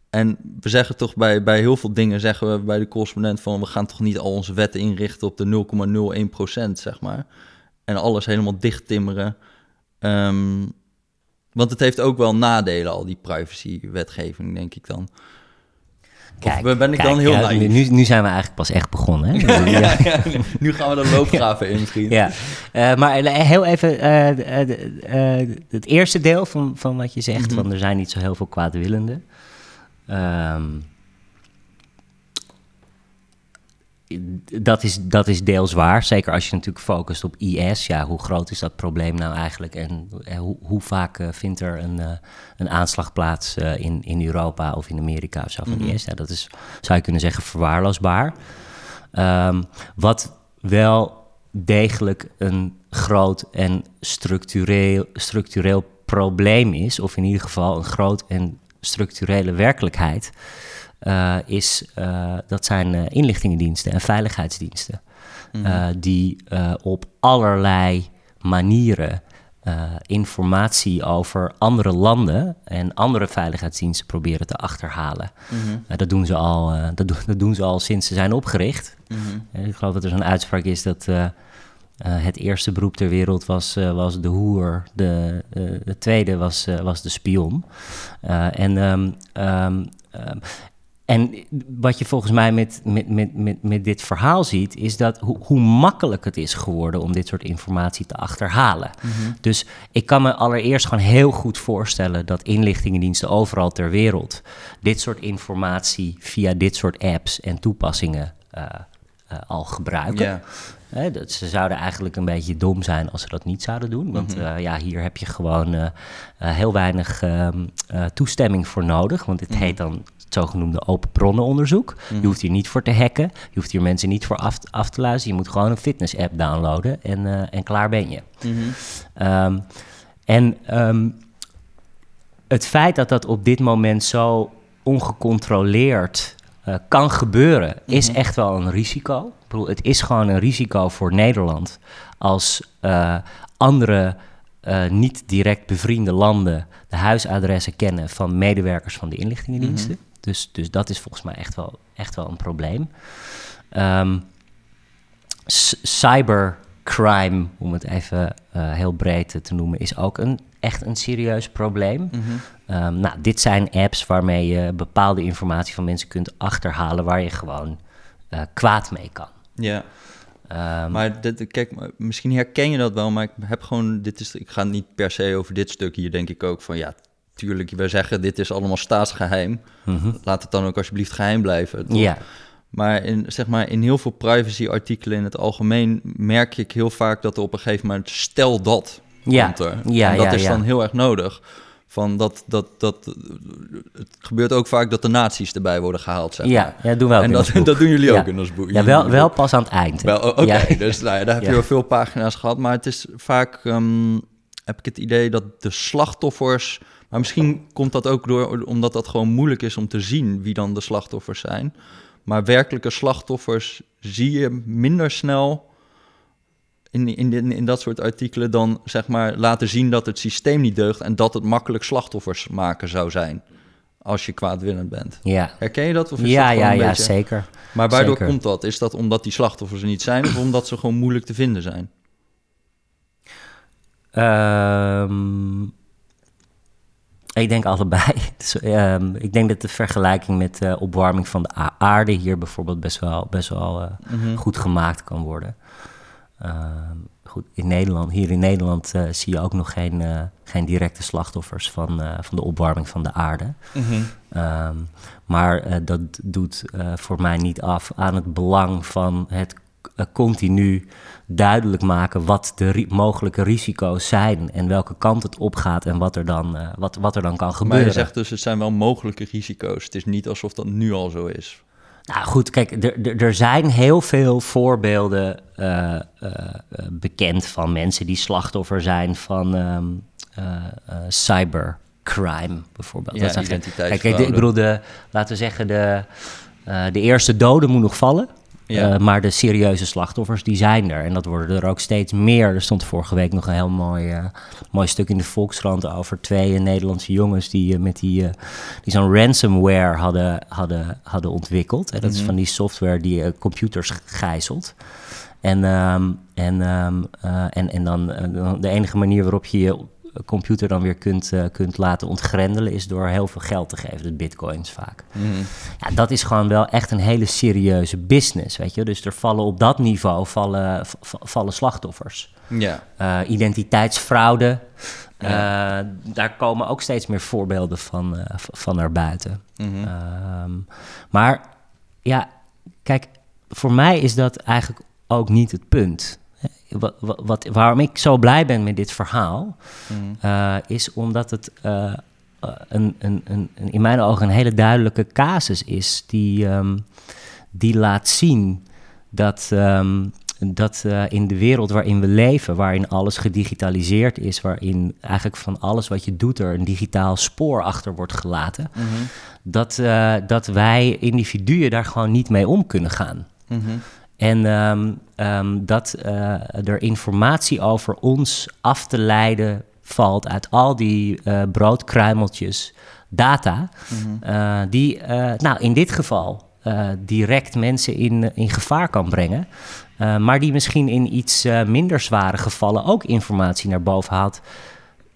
En we zeggen toch bij, bij heel veel dingen, zeggen we bij de correspondent van, we gaan toch niet al onze wetten inrichten op de 0,01% zeg maar en alles helemaal dicht timmeren. Um, want het heeft ook wel nadelen, al die privacy-wetgeving, denk ik dan. Kijk, of ben ik dan heel ja, nu, nu, zijn we eigenlijk pas echt begonnen. Hè? ja, ja, nu gaan we de loopgraven in, misschien. Ja, uh, maar heel even uh, uh, het eerste deel van, van wat je zegt, mm van er zijn niet zo heel veel kwaadwillenden. Um, dat is, dat is deels waar. Zeker als je natuurlijk focust op IS. Ja, hoe groot is dat probleem nou eigenlijk? En eh, hoe, hoe vaak uh, vindt er een, uh, een aanslag plaats uh, in, in Europa of in Amerika of zo van mm -hmm. IS? Ja, dat is, zou je kunnen zeggen, verwaarloosbaar. Um, wat wel degelijk een groot en structureel, structureel probleem is, of in ieder geval een groot en structurele werkelijkheid uh, is, uh, dat zijn uh, inlichtingendiensten en veiligheidsdiensten. Mm. die op allerlei manieren informatie over andere landen en andere veiligheidsdiensten proberen te achterhalen. Mm dat, doen ze al, dat, doen, dat doen ze al sinds ze zijn opgericht. Mm ik geloof dat er zo'n uitspraak is dat. het eerste beroep ter wereld was, was de hoer, de, de tweede was, was de spion. en um, um, en wat je volgens mij met, met, met, met, met dit verhaal ziet, is dat hoe, hoe makkelijk het is geworden om dit soort informatie te achterhalen. Mhm. Dus ik kan me allereerst gewoon heel goed voorstellen dat inlichtingendiensten overal ter wereld dit soort informatie via dit soort apps en toepassingen uh, uh, al gebruiken. dat ze zouden eigenlijk een beetje dom zijn als ze dat niet zouden doen. Want uh, ja, hier heb je gewoon heel weinig ehm, toestemming voor nodig. Want dit mm heet dan zogenoemde open bronnenonderzoek. Je mhm. hoeft hier niet voor te hacken. Je hoeft hier mensen niet voor af, af te luisteren. Je moet gewoon een fitness-app downloaden en, en klaar ben je. Mhm. Um, en um, het feit dat dat op dit moment zo ongecontroleerd uh, kan gebeuren, is mhm. echt wel een risico. Ik bedoel, het is gewoon een risico voor Nederland als uh, andere uh, niet direct bevriende landen de huisadressen kennen van medewerkers van de inlichtingendiensten. Mm dus, dus dat is volgens mij echt wel, echt wel een probleem. Um, cybercrime, om het even heel breed te noemen, is ook een, echt een serieus probleem. Mm -hmm. um, nou, dit zijn apps waarmee je bepaalde informatie van mensen kunt achterhalen waar je gewoon uh, kwaad mee kan. Ja. Um, maar dit, kijk, misschien herken je dat wel, maar ik heb gewoon, dit is, ik ga niet per se over dit stuk hier, denk ik ook van ja, tuurlijk, we zeggen dit is allemaal staatsgeheim. Mhm. Laat het dan ook alsjeblieft geheim blijven. Ja. Maar in, zeg maar in heel veel privacy-artikelen in het algemeen merk ik heel vaak dat er op een gegeven moment stel dat ja. komt er. Ja, en dat is dan heel erg nodig. Van dat, dat, dat, het gebeurt ook vaak dat de nazi's erbij worden gehaald. Zeg ja, ja, doen we ook. En dat, dat doen jullie ook in ons boek. Ja, wel, wel pas aan het eind. Oké, dus nou daar heb je wel veel pagina's gehad. Maar het is vaak, um, heb ik het idee dat de slachtoffers maar misschien komt dat ook door omdat dat gewoon moeilijk is om te zien wie dan de slachtoffers zijn. Maar werkelijke slachtoffers zie je minder snel in, in, in dat soort artikelen dan zeg maar laten zien dat het systeem niet deugt en dat het makkelijk slachtoffers maken zou zijn. als je kwaadwillend bent. Ja, Herken je dat? Of is ja, dat ja, ja beetje- zeker. Maar waardoor Zeker. komt dat? Is dat omdat die slachtoffers er niet zijn of omdat ze gewoon moeilijk te vinden zijn? Ehm, ik denk allebei. Dus, ehm, ik denk dat de vergelijking met de opwarming van de aarde hier bijvoorbeeld best wel, best wel eh, Mhm. goed gemaakt kan worden. Ehm, goed, in Nederland, hier in Nederland eh, zie je ook nog geen, eh, geen directe slachtoffers van, eh, van de opwarming van de aarde. Ehm, maar dat doet voor mij niet af aan het belang van het continu duidelijk maken wat de ri- mogelijke risico's zijn en welke kant het opgaat en wat er dan, wat, wat er dan kan Maar gebeuren. je zegt dus, het zijn wel mogelijke risico's. Het is niet alsof dat nu al zo is. Nou goed, kijk, er- zijn heel veel voorbeelden eh, eh, eh, bekend van mensen die slachtoffer zijn van ehm, eh, eh, cybercrime bijvoorbeeld. Ja, Dat identiteitsfraude. Kijk, ik, bedoel, de, laten we zeggen, de, de eerste doden moet nog vallen. Ja. Eh, maar de serieuze slachtoffers, die zijn er. En dat worden er ook steeds meer. Er stond vorige week nog een heel mooi, eh, mooi stuk in de Volkskrant over twee eh, Nederlandse jongens die, met die, die zo'n ransomware hadden, hadden, hadden ontwikkeld. Hè. Dat is van die software die computers gijzelt. En, ehm, en, ehm, eh, en, en dan eh, dan de enige manier waarop je je computer dan weer kunt, eh, kunt laten ontgrendelen is door heel veel geld te geven, de bitcoins vaak. Ja, dat is gewoon wel echt een hele serieuze business, weet je. Dus er vallen op dat niveau vallen, vallen slachtoffers. Ja. Eh, identiteitsfraude, eh, daar komen ook steeds meer voorbeelden van, van naar buiten. Mhm. Ehm, maar ja, kijk, voor mij is dat eigenlijk ook niet het punt. Wat, waarom ik zo blij ben met dit verhaal, eh, is omdat het eh, eh, een, een, een, een- in mijn ogen een hele duidelijke casus is die, ehm, die laat zien dat, ehm, dat in de wereld waarin we leven, waarin alles gedigitaliseerd is, waarin eigenlijk van alles wat je doet er een digitaal spoor achter wordt gelaten, dat, eh, dat wij individuen daar gewoon niet mee om kunnen gaan. Mhm. En ehm, ehm, dat eh, er informatie over ons af te leiden valt uit al die eh, broodkruimeltjes data, eh, die nou, in dit geval direct mensen in, in gevaar kan brengen, maar die misschien in iets minder zware gevallen ook informatie naar boven haalt,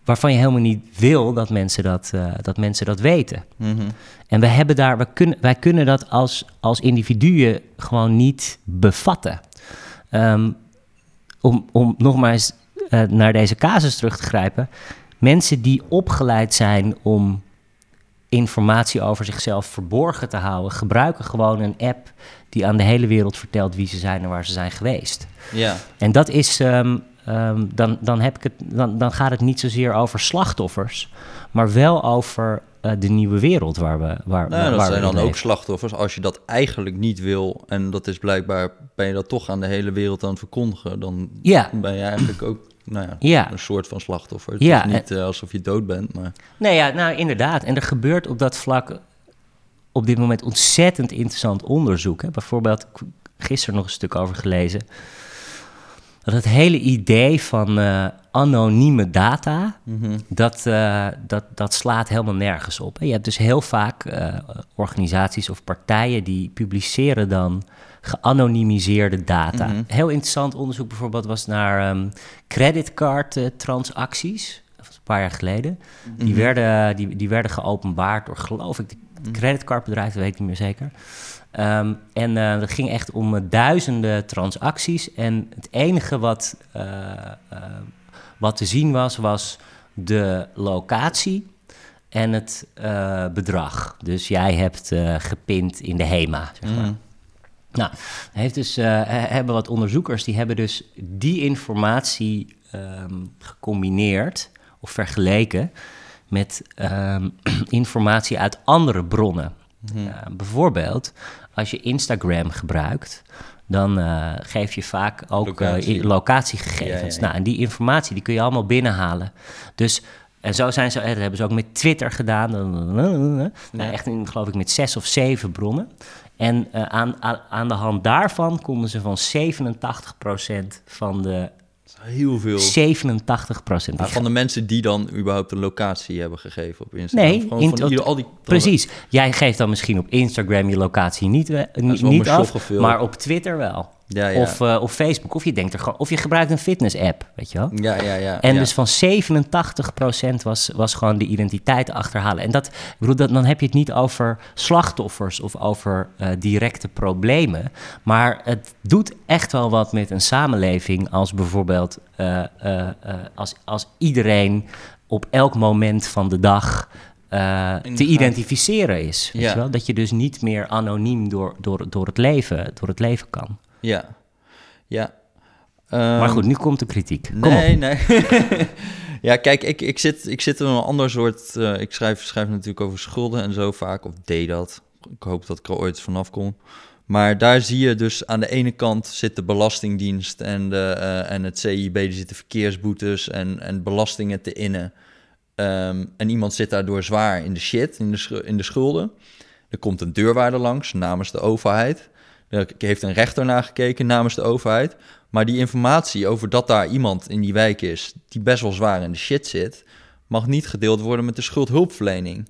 waarvan je helemaal niet wil dat mensen dat, eh, dat, mensen dat weten. Mhm. En we hebben daar, we kunnen, wij kunnen dat als, als individuen gewoon niet bevatten. Ehm, om, om nog maar eens eh, naar deze casus terug te grijpen. Mensen die opgeleid zijn om informatie over zichzelf verborgen te houden, gebruiken gewoon een app die aan de hele wereld vertelt wie ze zijn en waar ze zijn geweest. Ja. En dat is, ehm, ehm, dan, dan, heb ik het, dan, dan gaat het niet zozeer over slachtoffers, maar wel over eh, de nieuwe wereld waar we waar, Nou, dat waar zijn we dan ook slachtoffers. Als je dat eigenlijk niet wil, en dat is blijkbaar, ben je dat toch aan de hele wereld aan het verkondigen, dan Ja. ben je eigenlijk ook nou ja, Ja. een soort van slachtoffer. Het Ja, is niet eh, alsof je dood bent, maar... Nee, ja, nou inderdaad. En er gebeurt op dat vlak op dit moment ontzettend interessant onderzoek. Hè. Bijvoorbeeld, ik heb gisteren nog een stuk over gelezen. Dat het hele idee van eh, anonieme data, dat, eh, dat, dat slaat helemaal nergens op. hè. Je hebt dus heel vaak eh, organisaties of partijen die publiceren dan geanonimiseerde data. Heel interessant onderzoek bijvoorbeeld was naar ehm creditcard-transacties. Dat was een paar jaar geleden. Die, werden, die, die werden geopenbaard door, geloof ik, de creditcardbedrijf, dat weet ik niet meer zeker. Ehm, en eh dat ging echt om eh, duizenden transacties. En het enige wat, eh, wat te zien was, was de locatie en het bedrag. Dus jij hebt gepind in de HEMA, zeg maar. Nou, heeft dus, he- hebben wat onderzoekers die hebben dus die informatie ehm, gecombineerd of vergeleken met ehm, informatie uit andere bronnen. Eh, bijvoorbeeld, als je Instagram gebruikt, dan eh, geef je vaak ook Locatie. locatie. locatiegegevens. Ja, ja, ja. Nou, en die informatie die kun je allemaal binnenhalen. Dus en zo zijn ze, eh, dat hebben ze ook met Twitter gedaan. Nou, echt in, geloof ik, met zes of zeven bronnen. En eh, aan, aan, aan de hand daarvan konden ze van 87% van de Heel veel. 87 procent. Maar van de mensen die dan überhaupt een locatie hebben gegeven op Instagram. Nee, Gewoon in van tot- ieder- al die... Precies. Jij geeft dan misschien op Instagram je locatie niet, eh, niet, af, maar op Twitter wel. Ja, ja. Of, eh, of Facebook. Of je denkt er gewoon, of je gebruikt een fitness-app, weet je wel. Ja, ja, ja. En ja. dus van 87% was, was gewoon de identiteit achterhalen. En dat, ik bedoel, dat, dan heb je het niet over slachtoffers of over eh, directe problemen. Maar het doet echt wel wat met een samenleving als bijvoorbeeld eh, als, als iedereen op elk moment van de dag te identificeren is. Weet Ja. je wel? Dat je dus niet meer anoniem door, door, door, het, leven, door het leven kan. Ja. Ja. maar Ehm, goed, nu komt de kritiek. Kom nee, op. nee. ja, kijk, ik, ik, zit, ik zit in een ander soort... eh, ik schrijf, schrijf natuurlijk over schulden en zo vaak, of deed dat. Ik hoop dat ik er ooit vanaf kom. Maar daar zie je dus aan de ene kant zit de Belastingdienst en, de, eh, en het CIB, die zitten verkeersboetes en, en belastingen te innen. Ehm, en iemand zit daardoor zwaar in de shit, in de, in de schulden. Er komt een deurwaarder langs namens de overheid. Er heeft een rechter naar gekeken namens de overheid. Maar die informatie over dat daar iemand in die wijk is die best wel zwaar in de shit zit, mag niet gedeeld worden met de schuldhulpverlening.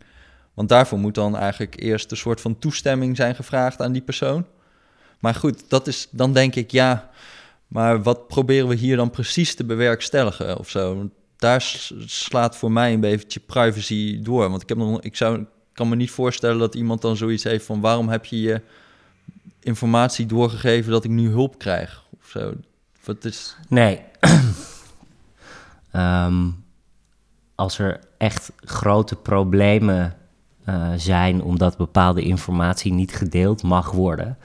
Want daarvoor moet dan eigenlijk eerst een soort van toestemming zijn gevraagd aan die persoon. Maar goed, dat is, dan denk ik, ja, maar wat proberen we hier dan precies te bewerkstelligen of zo? Daar slaat voor mij een beetje privacy door. Want ik, heb nog, ik zou, kan me niet voorstellen dat iemand dan zoiets heeft van... waarom heb je je informatie doorgegeven dat ik nu hulp krijg? Of zo. Wat is... Nee. Ehm, als er echt grote problemen eh, zijn omdat bepaalde informatie niet gedeeld mag worden,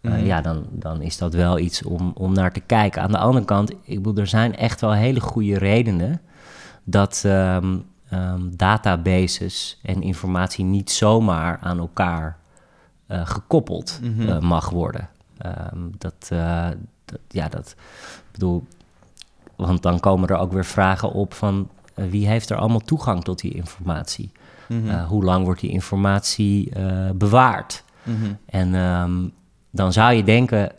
eh, Mhm. ja, dan, dan is dat wel iets om, om naar te kijken. Aan de andere kant, ik bedoel, er zijn echt wel hele goede redenen dat ehm, ehm, databases en informatie niet zomaar aan elkaar eh, gekoppeld Mhm. eh, mag worden. Ehm, dat, eh, dat, ja, dat, bedoel, want dan komen er ook weer vragen op van wie heeft er allemaal toegang tot die informatie? Eh, hoe lang wordt die informatie bewaard? Mhm. En ehm, dan zou je denken,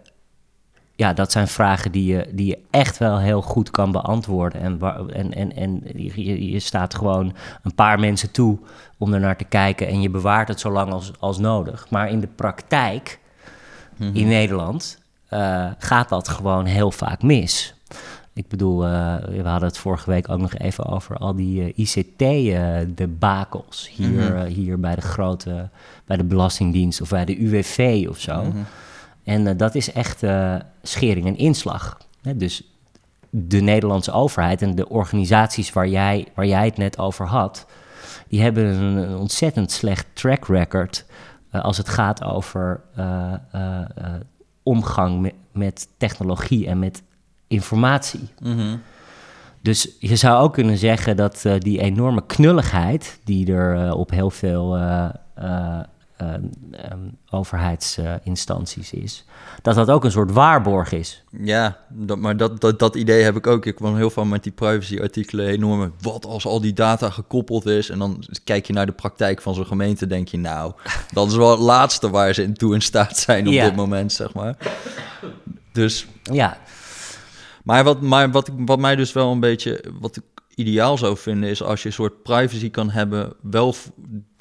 ja, dat zijn vragen die je, die je echt wel heel goed kan beantwoorden. En, waar- en, en, en je, je staat gewoon een paar mensen toe om er naar te kijken en je bewaart het zo lang als, als nodig. Maar in de praktijk Mhm. in Nederland eh, gaat dat gewoon heel vaak mis. Ik bedoel, eh, we hadden het vorige week ook nog even over al die ICT-debakels hier, Mhm. eh, hier bij de grote, bij de Belastingdienst of bij de UWV of zo. Mhm. En eh, dat is echt eh, schering en inslag. Hè? Dus de Nederlandse overheid en de organisaties waar jij, waar jij het net over had, die hebben een, een ontzettend slecht track record eh, als het gaat over omgang met, met technologie en met informatie. Mhm. Dus je zou ook kunnen zeggen dat die enorme knulligheid die er op heel veel eh, eh, eh, ehm, overheidsinstanties is, dat dat ook een soort waarborg is. Ja, dat, maar dat, dat, dat idee heb ik ook. Ik kwam heel veel met die privacy-artikelen enorme. Wat als al die data gekoppeld is? En dan kijk je naar de praktijk van zo'n gemeente, denk je, nou, dat is wel het laatste waar ze in toe in staat zijn op Ja. dit moment, zeg maar. Dus, Ja, maar wat, maar wat, wat mij dus wel een beetje, wat ik ideaal zou vinden, is als je een soort privacy kan hebben, wel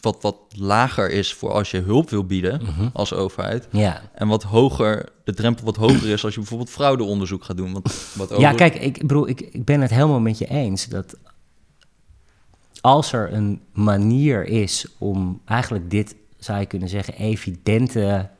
wat, wat lager is voor als je hulp wil bieden als overheid. ja. En wat hoger, de drempel wat hoger is als je bijvoorbeeld fraudeonderzoek gaat doen. Want wat Ja, kijk, ik, bedoel, ik, ik ben het helemaal met je eens dat als er een manier is om eigenlijk dit, zou je kunnen zeggen, evidente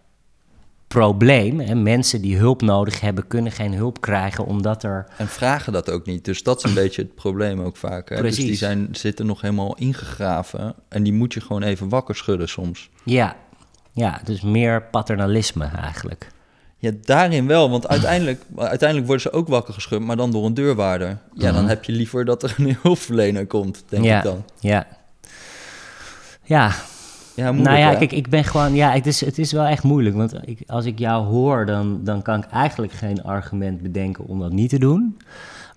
probleem, hè, mensen die hulp nodig hebben, kunnen geen hulp krijgen omdat er En vragen dat ook niet. Dus dat is een beetje het probleem ook vaak. Hè? Dus die zijn, zitten nog helemaal ingegraven. En die moet je gewoon even wakker schudden soms. Ja, ja, dus meer paternalisme eigenlijk. Ja, daarin wel. Want uiteindelijk, uiteindelijk worden ze ook wakker geschud, maar dan door een deurwaarder. Ja, dan Mhm. heb je liever dat er een hulpverlener komt, denk ja, ik dan. Ja. Ja, Ja, moeilijk, nou ja, hè? kijk, ik ben gewoon, ja, het is, het is wel echt moeilijk. Want ik, als ik jou hoor, dan, dan kan ik eigenlijk geen argument bedenken om dat niet te doen.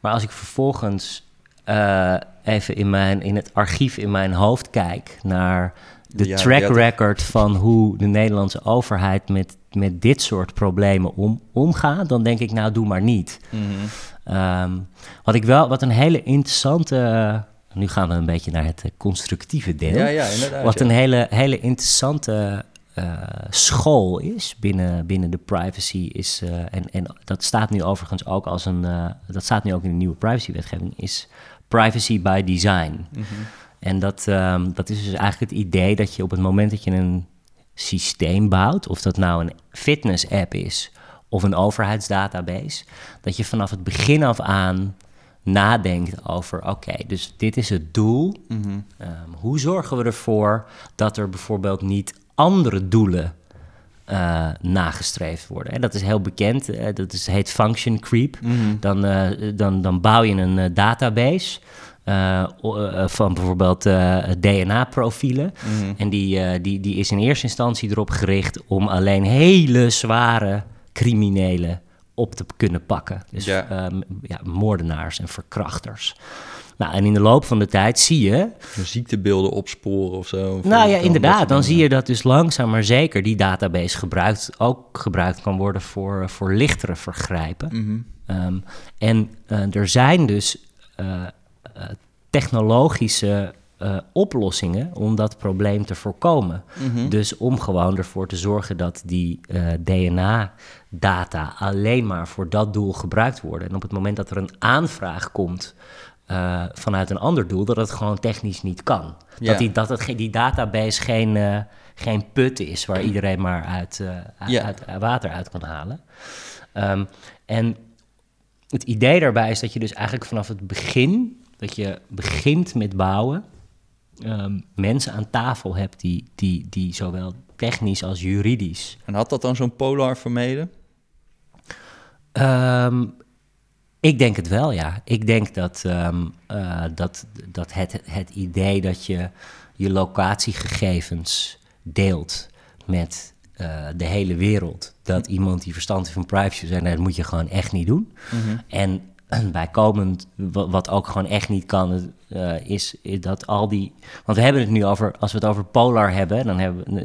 Maar als ik vervolgens eh, even in, mijn, in het archief in mijn hoofd kijk naar de Ja, track 30. record van hoe de Nederlandse overheid met, met dit soort problemen om, omgaat, dan denk ik, nou, doe maar niet. Mhm. Ehm, wat ik wel, wat een hele interessante. Nu gaan we een beetje naar het eh, constructieve deel. Ja, ja, inderdaad. Wat ja. een hele, hele interessante eh, school is binnen, binnen de privacy is, eh, en, en dat staat nu overigens ook als een, dat staat nu ook in de nieuwe privacywetgeving, is privacy by design. Mhm. En dat, ehm, dat is dus eigenlijk het idee dat je op het moment dat je een systeem bouwt, of dat nou een fitness-app is of een overheidsdatabase, dat je vanaf het begin af aan nadenkt over, oké, dus dit is het doel. Mhm. Ehm, hoe zorgen we ervoor dat er bijvoorbeeld niet andere doelen eh, nagestreefd worden? Hè, dat is heel bekend, eh, dat is, heet function creep. Mhm. Dan, eh, dan, dan bouw je een database van bijvoorbeeld DNA-profielen. Mhm. En die, die, die is in eerste instantie erop gericht om alleen hele zware criminelen op te kunnen pakken. Dus Ja. ehm, ja, moordenaars en verkrachters. Nou, en in de loop van de tijd zie je De ziektebeelden opsporen of zo. Of nou ja, inderdaad. Dan zie je dat dus langzaam maar zeker die database gebruikt, ook gebruikt kan worden voor, voor lichtere vergrijpen. Mhm. Ehm, en eh, er zijn dus eh, eh, technologische eh, oplossingen om dat probleem te voorkomen. Mhm. Dus om gewoon ervoor te zorgen dat die eh, DNA-data alleen maar voor dat doel gebruikt worden. En op het moment dat er een aanvraag komt eh, vanuit een ander doel, dat het gewoon technisch niet kan. Dat, die, dat het, die database geen, geen put is waar iedereen maar uit, uit- water uit kan halen. Ehm, en het idee daarbij is dat je dus eigenlijk vanaf het begin, dat je begint met bouwen, ehm, mensen aan tafel hebt die, die, die zowel technisch als juridisch. En had dat dan zo'n Polar vermeden? Ehm, ik denk het wel, ja. Ik denk dat, ehm, eh, dat, dat het, het idee dat je je locatiegegevens deelt met eh, de hele wereld, dat iemand die verstand heeft van privacy zegt, nee, dat moet je gewoon echt niet doen. En bijkomend, wa- wat ook gewoon echt niet kan, eh, is, is dat al die. Want we hebben het nu over, als we het over Polar hebben, dan hebben.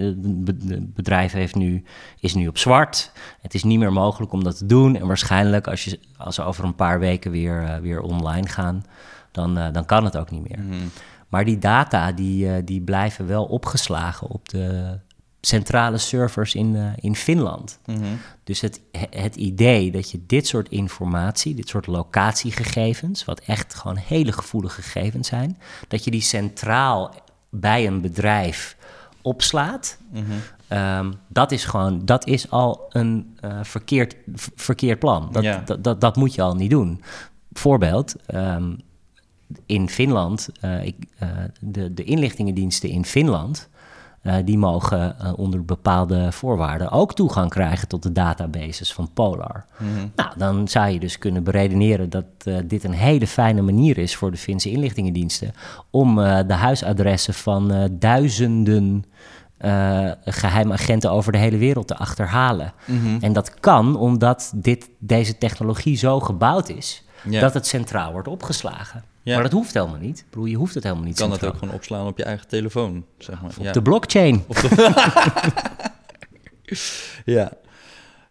Het bedrijf heeft nu, is nu op zwart. Het is niet meer mogelijk om dat te doen. En waarschijnlijk, als, je, als ze over een paar weken weer, eh, weer online gaan, dan, eh, dan kan het ook niet meer. Mhm. Maar die data die, eh, die blijven wel opgeslagen op de centrale servers in, eh, in Finland. Mhm. Dus het, het idee dat je dit soort informatie, dit soort locatiegegevens, wat echt gewoon hele gevoelige gegevens zijn, dat je die centraal bij een bedrijf opslaat, Mhm. ehm, dat is gewoon, dat is al een eh, verkeerd, verkeerd plan. Dat, Ja. dat, dat, dat moet je al niet doen. Voorbeeld, ehm, in Finland, eh, ik, de, de inlichtingendiensten in Finland, die mogen eh, onder bepaalde voorwaarden ook toegang krijgen tot de databases van Polar. Mhm. Nou, dan zou je dus kunnen beredeneren dat eh, dit een hele fijne manier is voor de Finse inlichtingendiensten om eh, de huisadressen van eh, duizenden eh geheime agenten over de hele wereld te achterhalen. Mhm. En dat kan omdat dit, deze technologie zo gebouwd is dat het centraal wordt opgeslagen. Ja. Maar dat hoeft helemaal niet. Ik bedoel, je hoeft het helemaal niet Je kan het centraal. ook gewoon opslaan op je eigen telefoon, zeg maar. Op ja. de blockchain. ja.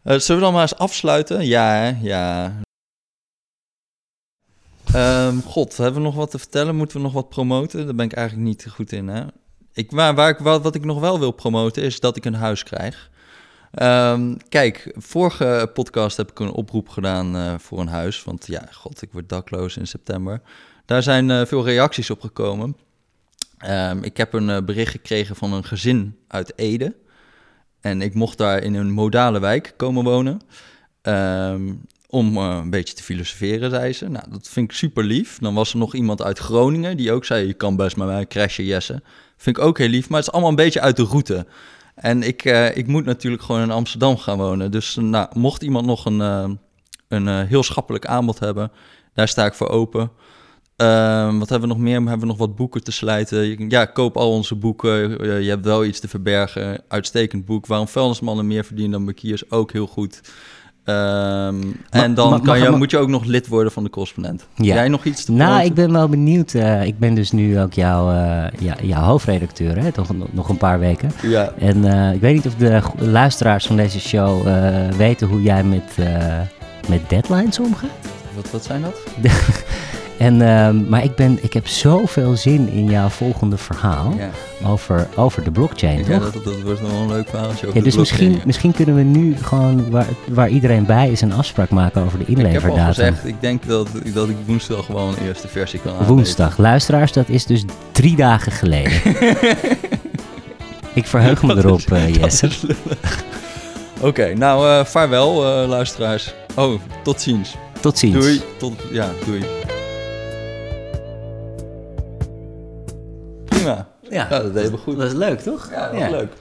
Eh, zullen we dan maar eens afsluiten? Ja, ja. Ehm, God, hebben we nog wat te vertellen? Moeten we nog wat promoten? Daar ben ik eigenlijk niet goed in, hè? Ik, waar, waar ik, wat, wat ik nog wel wil promoten is dat ik een huis krijg. Ehm, kijk, vorige podcast heb ik een oproep gedaan eh, voor een huis. Want ja, god, ik word dakloos in september. Daar zijn eh, veel reacties op gekomen. Ehm, ik heb een eh, bericht gekregen van een gezin uit Ede. En ik mocht daar in een modale wijk komen wonen. Ehm, om eh, een beetje te filosoferen, zei ze. Nou, dat vind ik super lief. Dan was er nog iemand uit Groningen die ook zei... je kan best met mij crashen, Jesse. Vind ik ook heel lief, maar het is allemaal een beetje uit de route. En ik, ik moet natuurlijk gewoon in Amsterdam gaan wonen. Dus nou, mocht iemand nog een, een heel schappelijk aanbod hebben... daar sta ik voor open. Ehm, wat hebben we nog meer? Hebben we nog wat boeken te slijten? Ja, koop al onze boeken. Je hebt wel iets te verbergen. Uitstekend boek. Waarom vuilnismannen meer verdienen dan bankiers? Ook heel goed. Ehm, en dan kan je, moet je ook nog lid worden van de correspondent. Ja. Jij nog iets te Nou, ik ben wel benieuwd. eh, ik ben dus nu ook jouw, eh, ja, jouw hoofdredacteur, hè? Toch nog- nog een paar weken. Ja, En eh, ik weet niet of de luisteraars van deze show weten hoe jij met, met deadlines omgaat. wat, wat zijn dat? En, ehm, maar ik, ben, ik heb zoveel zin in jouw volgende verhaal Ja, over, over de blockchain, ja toch? dat, dat wordt nog wel een leuk Ja, de dus misschien, misschien kunnen we nu gewoon, waar, waar iedereen bij is, een afspraak maken over de ja. Ik heb al inleverdatum. gezegd, ik denk dat, dat ik woensdag gewoon een eerste versie kan aanleveren. Woensdag. Luisteraars, dat is dus drie dagen geleden. ik verheug me erop, is- eh, Jesse. is lullig. Oké, nou eh, vaarwel eh, luisteraars. Oh, tot ziens. Tot ziens. Doei. Tot, ja, doei. Ja, Ja, dat deden we goed. dat is leuk, toch? Ja, dat was leuk.